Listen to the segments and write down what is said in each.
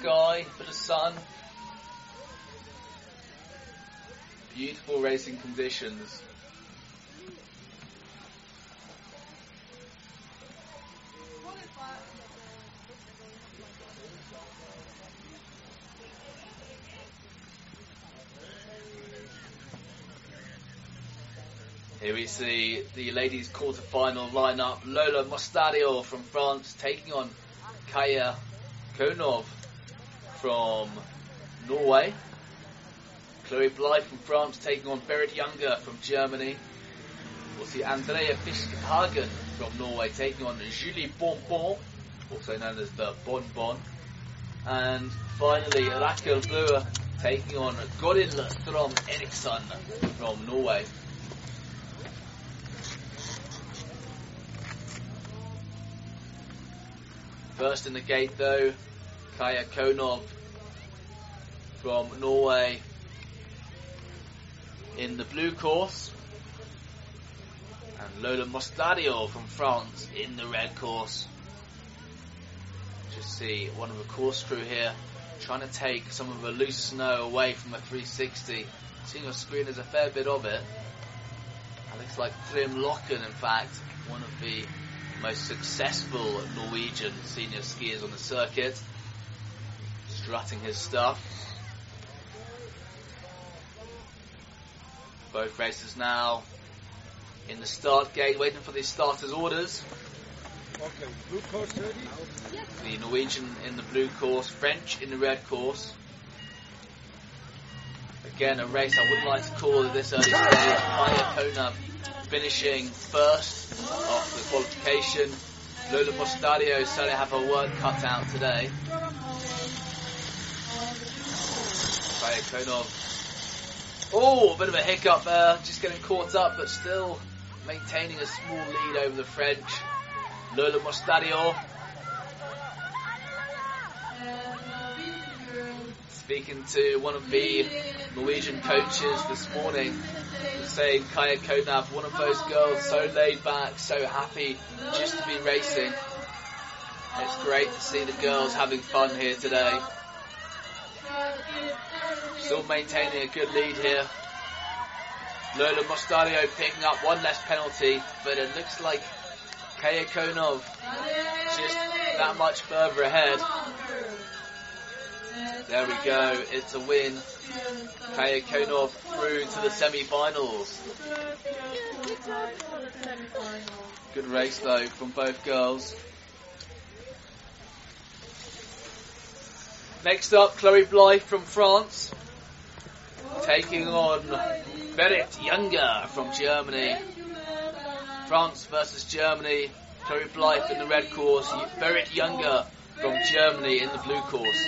sky, bit of sun. Beautiful racing conditions. Here we see the ladies' quarter-final lineup. Lola Mostadio from France taking on Kaya Konov from Norway. Chloe Blythe from France taking on Berit Younger from Germany. We'll see Andrea Fiskhagen from Norway taking on Julie Bonbon, also known as the Bonbon. And finally, Rakel Bluer taking on Goril Strom Eriksson from Norway. First in the gate though, Kaya Konov from Norway in the blue course. And Lola Mostadio from France in the red course. Just see one of the course crew here trying to take some of the loose snow away from the 360. Seeing your screen, there's a fair bit of it. It looks like Trym Loken, in fact, one of the most successful Norwegian senior skiers on the circuit. Strutting his stuff. Both racers now in the start gate, waiting for the starters' orders. Okay, blue course ready? The Norwegian in the blue course, French in the red course. Again, a race I wouldn't like to call at this early stage. Kaya Kona finishing first after the qualification. Lola Mostadio certainly have her work cut out today. Kaya Konov. Oh, a bit of a hiccup there, just getting caught up, but still maintaining a small lead over the French. Lola Mostadio. Speaking to one of the Norwegian coaches this morning, saying Kaya Konov, one of those girls, so laid back, so happy just to be racing. It's great to see the girls having fun here today. Still maintaining a good lead here. Lola Mostadio picking up one less penalty, but it looks like Kaya Konov just that much further ahead. There we go, it's a win. Kaya Konov through to the semi-finals. Good race though from both girls. Next up, Chloe Blythe from France, taking on Berit Younger from Germany. France versus Germany. Chloe Blythe in the red course, Berit Younger from Germany in the blue course.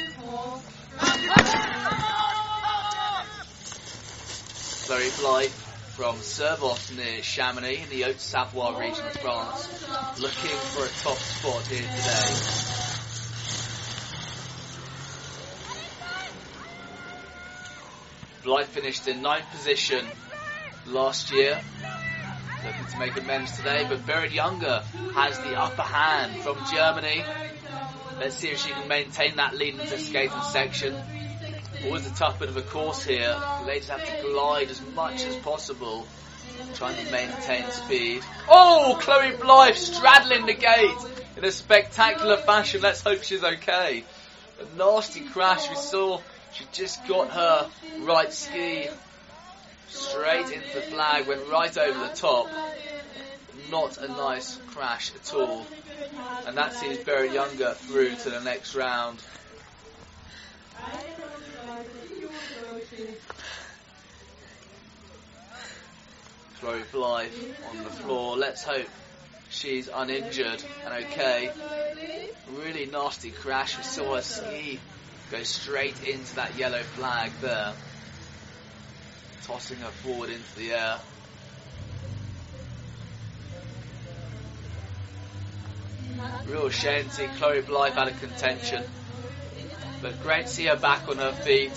Chloe Blythe from Servoz near Chamonix in the Haute-Savoie region of France, looking for a top spot here today. Blythe finished in ninth position last year. Looking to make amends today, but Berit Younger has the upper hand from Germany. Let's see if she can maintain that lead into skating section. Always a tough bit of a course here. The ladies have to glide as much as possible, trying to maintain speed. Oh, Chloe Blythe straddling the gate in a spectacular fashion. Let's hope she's okay. A nasty crash we saw. She just got her right ski straight into the flag, went right over the top. Not a nice crash at all. And that sees Berit Younger through to the next round. Chloe Blythe on the floor. Let's hope she's uninjured and okay. Really nasty crash. We saw her ski go straight into that yellow flag there, tossing her forward into the air. Real shame to see Chloe Blythe out of contention, but great to see her back on her feet.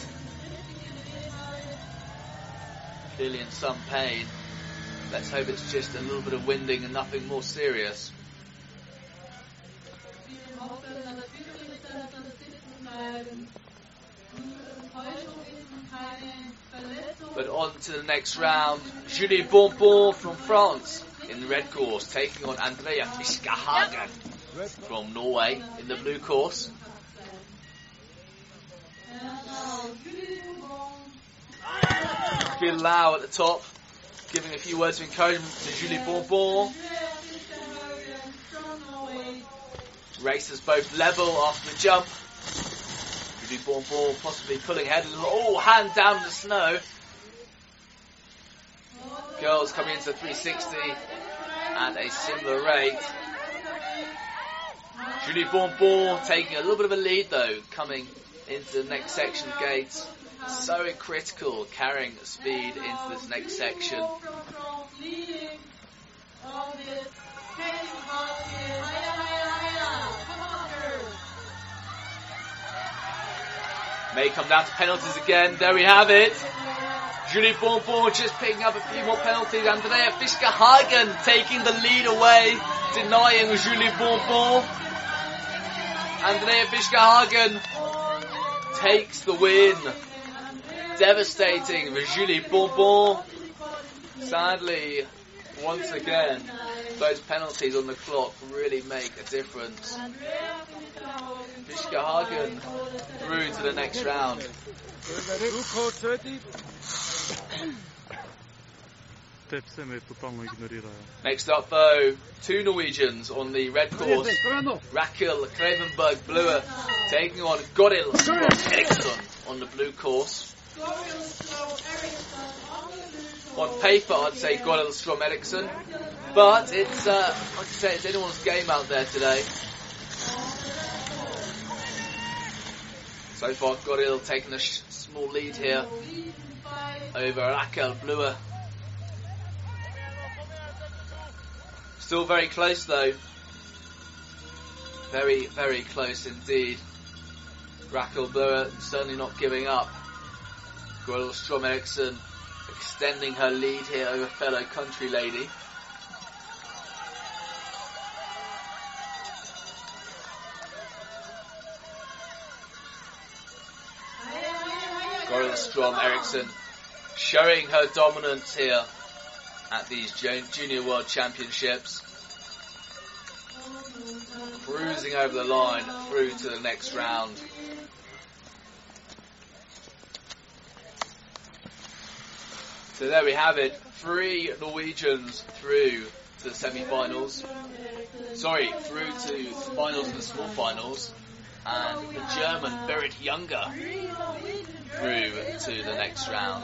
Clearly in some pain. Let's hope it's just a little bit of winding and nothing more serious. But on to the next round. Julie Bonbon from France in the red course, taking on Andrea Fiskehagen from Norway in the blue course. Phil Lau at the top, giving a few words of encouragement to Julie Bonbon. Racers both level after the jump. Julie Bonbon possibly pulling ahead. Oh, hand down the snow. Girls coming into 360 at a similar rate. Julie Bonbon taking a little bit of a lead though, coming into the next section gates. So critical, carrying speed into this next section. May come down to penalties again. There we have it. Julie Bonbon just picking up a few more penalties. Andrea Fiskehagen taking the lead away, denying Julie Bonbon. Andrea Fiskehagen takes the win. Devastating for Julie Bonbon. Sadly, once again, those penalties on the clock really make a difference. Fiskehagen through to the next round. Next up, though, two Norwegians on the red course. Rakel Kravenberg Blue taking on Goril Eriksson on the blue course. On paper, I'd say Goril Strom Eriksson, but it's, uh, like I say, it's anyone's game out there today. So far, Goril taking a sh- small lead here over Rakel Bluer. Still very close though. Very, very close indeed. Rakel Bluer certainly not giving up. Goril Strom Eriksson extending her lead here over fellow country lady. Strom Eriksson showing her dominance here at these Junior World Championships. Cruising over the line through to the next round. So there we have it. Three Norwegians through to the semi-finals. Sorry, through to the finals and the small finals. And the German Berit Younger through to the next round.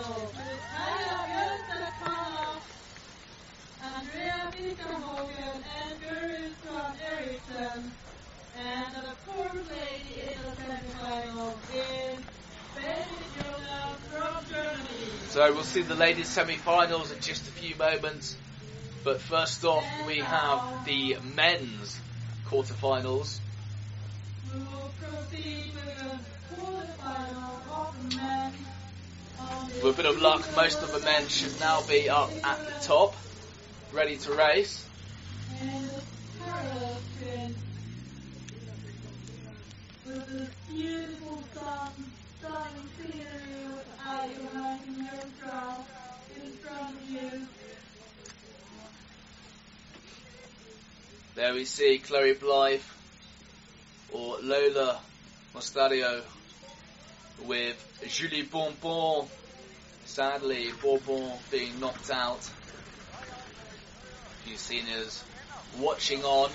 And the fourth lady in the semifinal is. So we'll see the ladies semi-finals in just a few moments. But first off, we have the men's quarterfinals. With a bit of luck, most of the men should now be up at the top, ready to race. There we see Chloe Blythe or Lola Mostadio with Julie Bonbon. Sadly, Bonbon being knocked out. A few seniors watching on.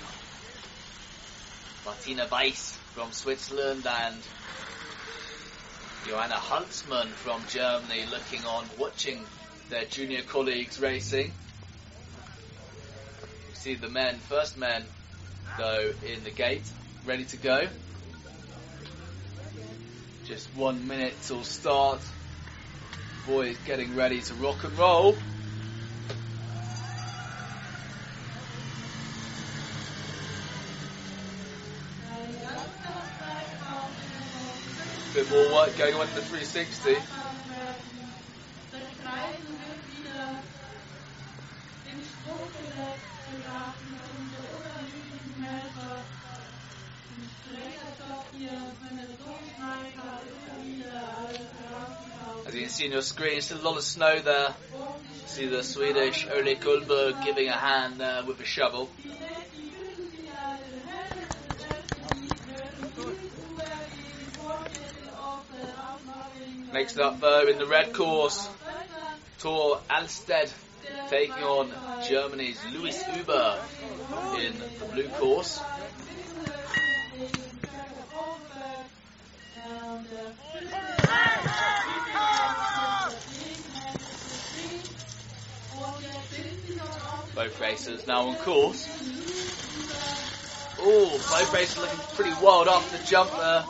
Martina Weiss from Switzerland and Johanna Holzmann from Germany looking on, watching their junior colleagues racing. You see the men, first men, though, in the gate, ready to go. Just one minute till start. Boys getting ready to rock and roll. Bit more work going on in the 360. As you can see on your screen, still a lot of snow there. See the Swedish Ole Kullberg giving a hand with a shovel. Next up though in the red course, Tor Alsted taking on Germany's Louis Huber in the blue course. Both racers now on course. Oh, both racers looking pretty wild off the jump uh, there.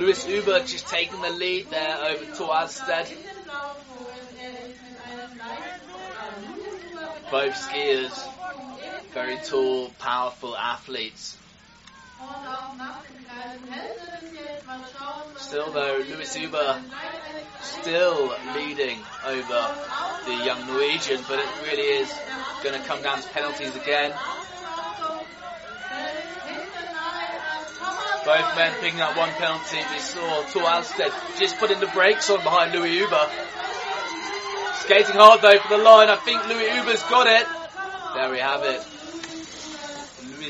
Louis Huber just taking the lead there over Tor Alsted. Both skiers, very tall, powerful athletes. Still though, Louis Huber still leading over the young Norwegian, but it really is going to come down to penalties again. Both men picking up one penalty. We saw Tor Alsted just putting the brakes on behind Louis Huber. Skating hard though for the line. I think Louis Huber's got it. There we have it.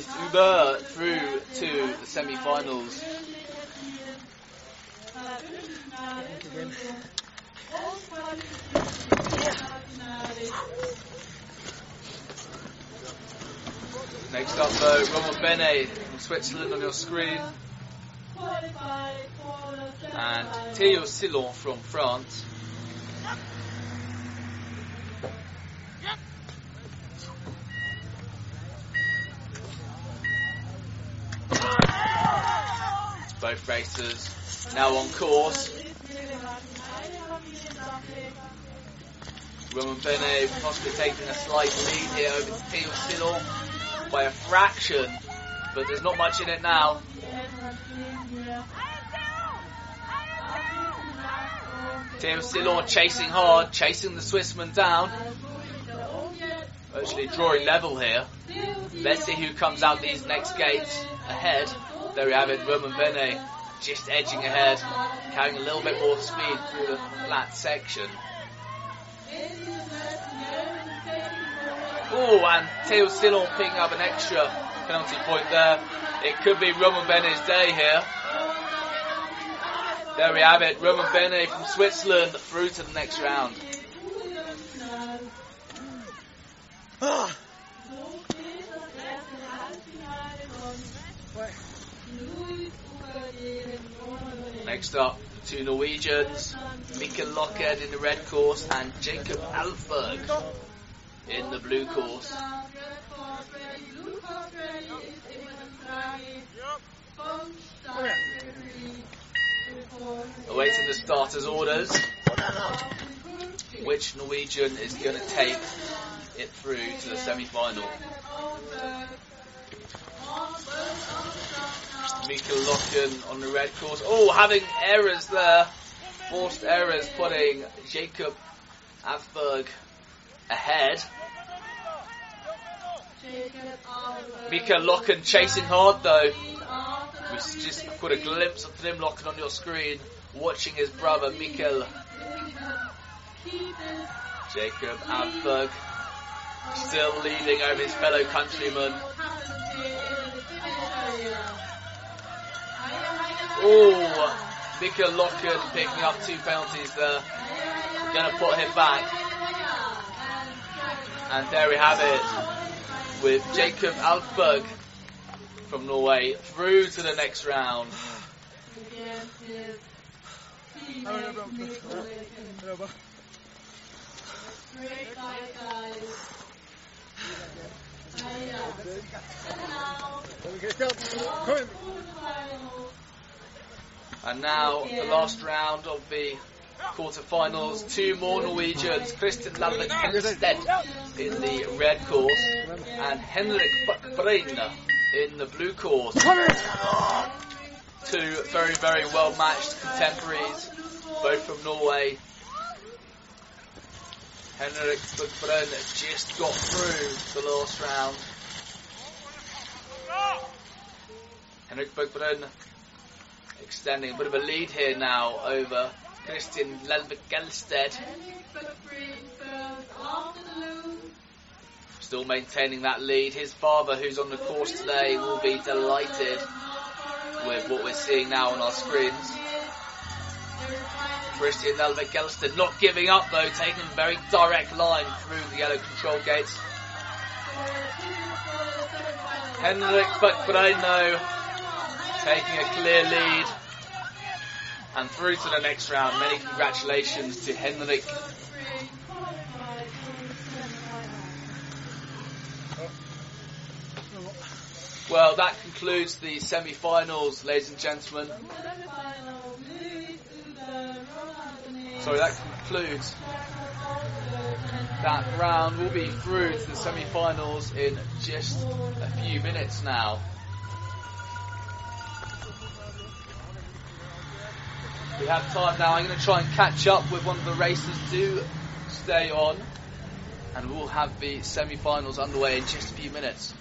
Louis Huber through to the semi-finals. Next up though, Roman Bene from Switzerland on your screen. And Theo Sillon from France. Both racers now on course. Roman Bene possibly taking a slight lead here over the Theo Sillon by a fraction, but there's not much in it now. Theo Sillon chasing hard, chasing the Swissman down. Actually drawing level here. Let's see who comes out these next gates ahead. There we have it, Roman Bene just edging ahead, carrying a little bit more speed through the flat section. Oh, and Theo Sillon picking up an extra penalty point there. It could be Roman Bene's day here. There we have it, Roman Bene from Switzerland through to the next round. Ah, Next up, the two Norwegians, Mikkel Locken in the red course and Jacob Alfberg in the blue course. Awaiting the starters' orders. Which Norwegian is going to take it through to the semi-final? Mikkel Locken on the red course. Oh, having errors there. Forced errors putting Jacob Alfberg ahead. Mika Locken chasing hard though. We just got a glimpse of him Locken on your screen, watching his brother Mikkel. Jacob Alfberg still leading over his fellow countrymen. Oh, Mikkel Locken picking up two penalties there. Gonna put him back. And there we have it with Jacob Alfberg from Norway through to the next round. And now the last round of the quarterfinals. Two more Norwegians, Christian Lalvik Hensted in the red course and Henrik Buckbrein in the blue course. Two very, very well matched contemporaries, both from Norway. Henrik Buckbrein just got through the last round. Henrik Buckbrein extending a bit of a lead here now over Christian Lelvik Gelsted. Still maintaining that lead. His father, who's on the course today, will be delighted with what we're seeing now on our screens. Christian Lelvik Gelsted not giving up though, taking a very direct line through the yellow control gates. Henrik Buckbrein though, taking a clear lead and through to the next round. Many congratulations to Henrik. Well, that concludes the semi-finals, ladies and gentlemen. Sorry, that concludes that round. We'll be through to the semi-finals in just a few minutes now. We have time now. I'm going to try and catch up with one of the racers. Do stay on, and we'll have the semi-finals underway in just a few minutes.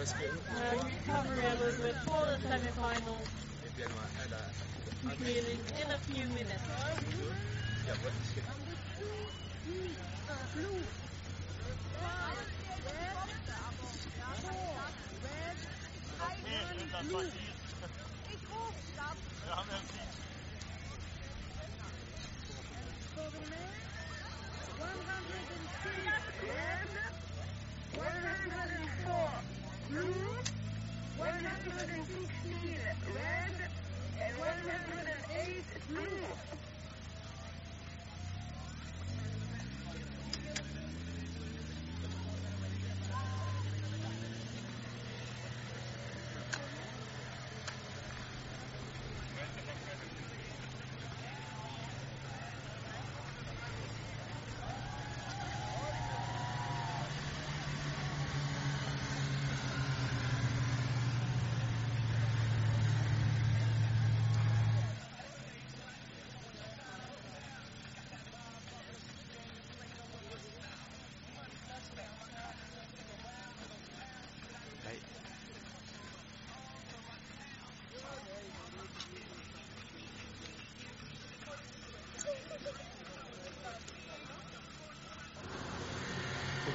Um, recovery a little bit for the semi-finals. get my head out. Really, in a few minutes. Huh? Yeah, what is it? Blue. Red. Red. Blue. One hundred and three. One hundred and four. Blue. 160 red, and 108 blue.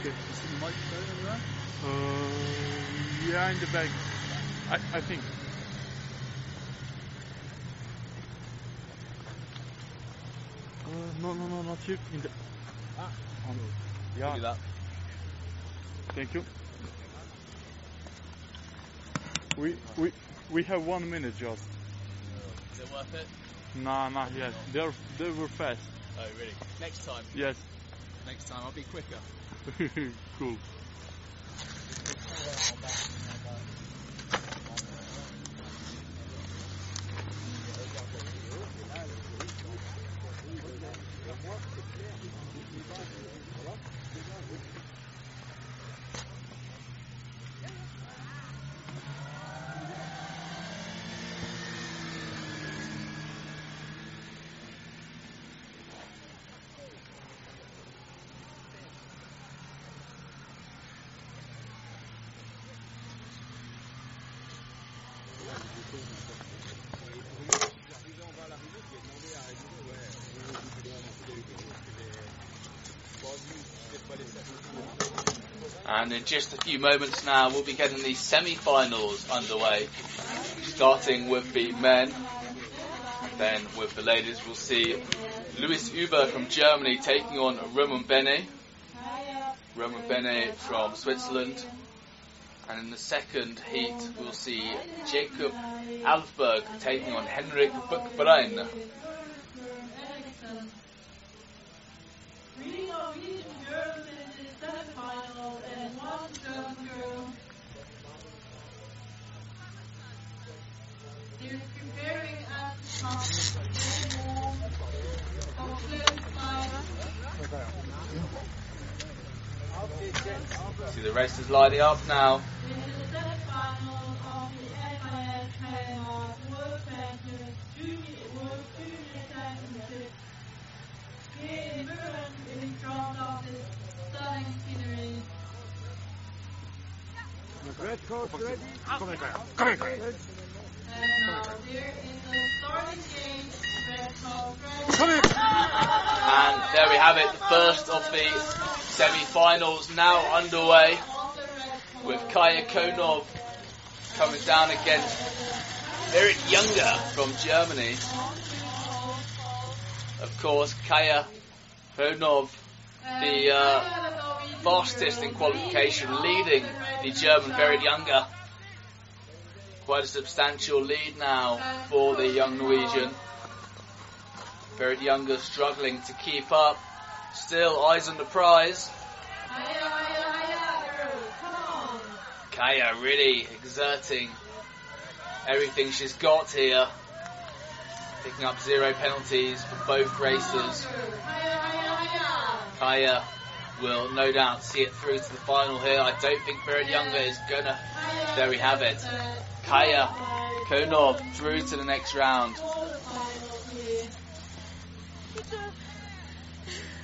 Okay. Uh, yeah, in the back. I, I think. Uh, no, no, no, not here. In the. Ah, on, yeah. Do that. Thank you. We we we have one minute just. Is it worth it? Nah, not yet. They're they were fast. Oh, really? Next time. Yes. Next time I'll be quicker. cool. And in just a few moments now, we'll be getting the semi-finals underway. Starting with the men, then with the ladies, we'll see Luis Huber from Germany taking on Roman Bene. Roman Bene from Switzerland. And in the second heat, we'll see Jacob Alfberg taking on Henrik Buckbrein. In the semi-finals and one German girl. Underway with Kaya Konov coming down against Berit Younger from Germany. Of course, Kaya Konov, the uh, fastest in qualification, leading the German Berit Younger. Quite a substantial lead now for the young Norwegian. Berit Younger struggling to keep up. Still eyes on the prize. Kaya really exerting everything she's got here. Picking up zero penalties for both races. Kaya will no doubt see it through to the final here. I don't think Berit Younger is gonna. There we have it. Kaya Konov through to the next round.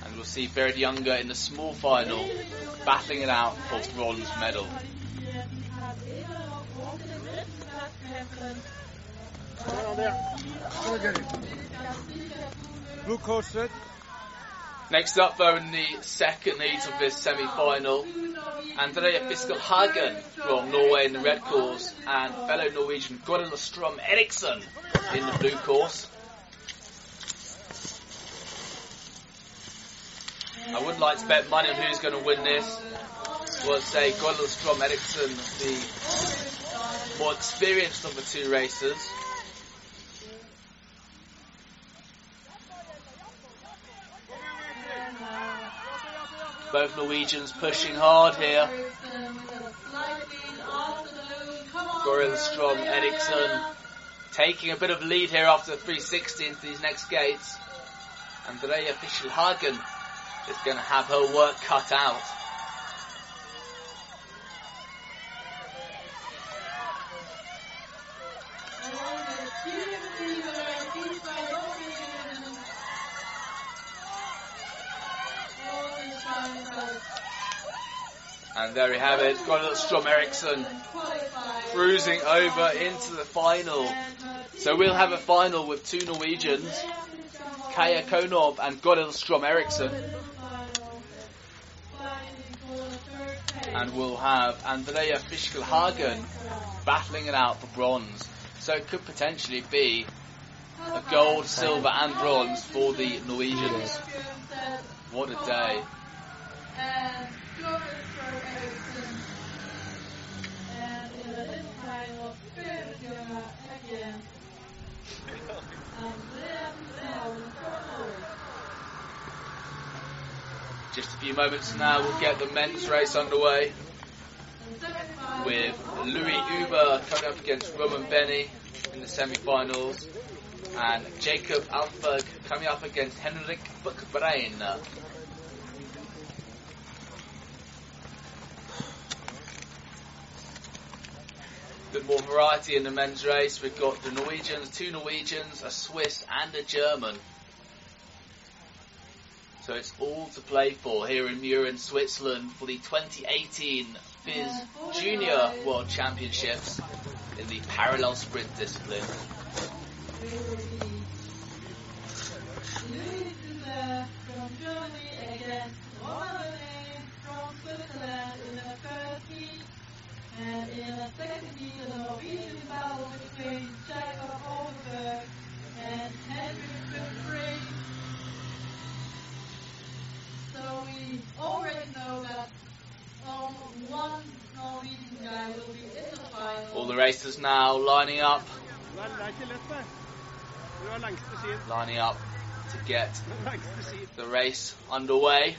And we'll see Berit Younger in the small final battling it out for bronze medal. Down there. Go get it. Blue ready. Next up, though, in the second heat of this semi-final, Andrea Fiskelhagen from Norway in the red course and fellow Norwegian Goril Strom Eriksson in the blue course. I would like to bet money on who's going to win this. Well, say Goril Strom Eriksson, the more experienced the two racers. Both Norwegians pushing hard here. Goril Strom Eriksson taking a bit of lead here after the 360 into these next gates. Andrea Fischerhagen is going to have her work cut out. And there we have it. Goril Strom Eriksson cruising over into the final. So we'll have a final with two Norwegians, Kaya Konov and Goril Strom Eriksson. And we'll have Andrea Fiskelhagen battling it out for bronze. So it could potentially be a gold, silver and bronze for the Norwegians. What a day. Just a few moments now, we'll get the men's race underway with Louis Huber coming up against Roman Bene in the semi-finals, and Jacob Alfberg coming up against Henrik Buckbrein. Bit more variety in the men's race. We've got the Norwegians, two Norwegians, a Swiss, and a German. So it's all to play for here in Mürren, Switzerland for the 2018 FIS Junior World Championships in the parallel sprint discipline. From Germany against the Norwegian battle between Jacob Holberg and Henry. So we already know that um, one Norwegian guy will be in the final. All the racers now lining up, lining up to get the race underway.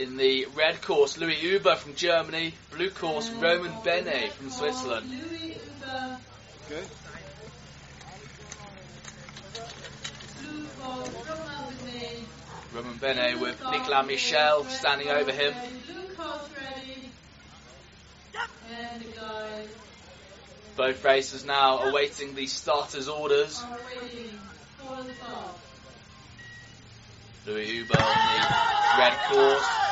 In the red course, Louis Huber from Germany. Blue course, Roman Bene from Switzerland. Louis Good. blue ball from Albany. Roman Bene with Nicolas Michel standing over him. Blue coat ready. And guys. Both racers now awaiting the starter's orders. are waiting for the start. Louis Huber on the red course.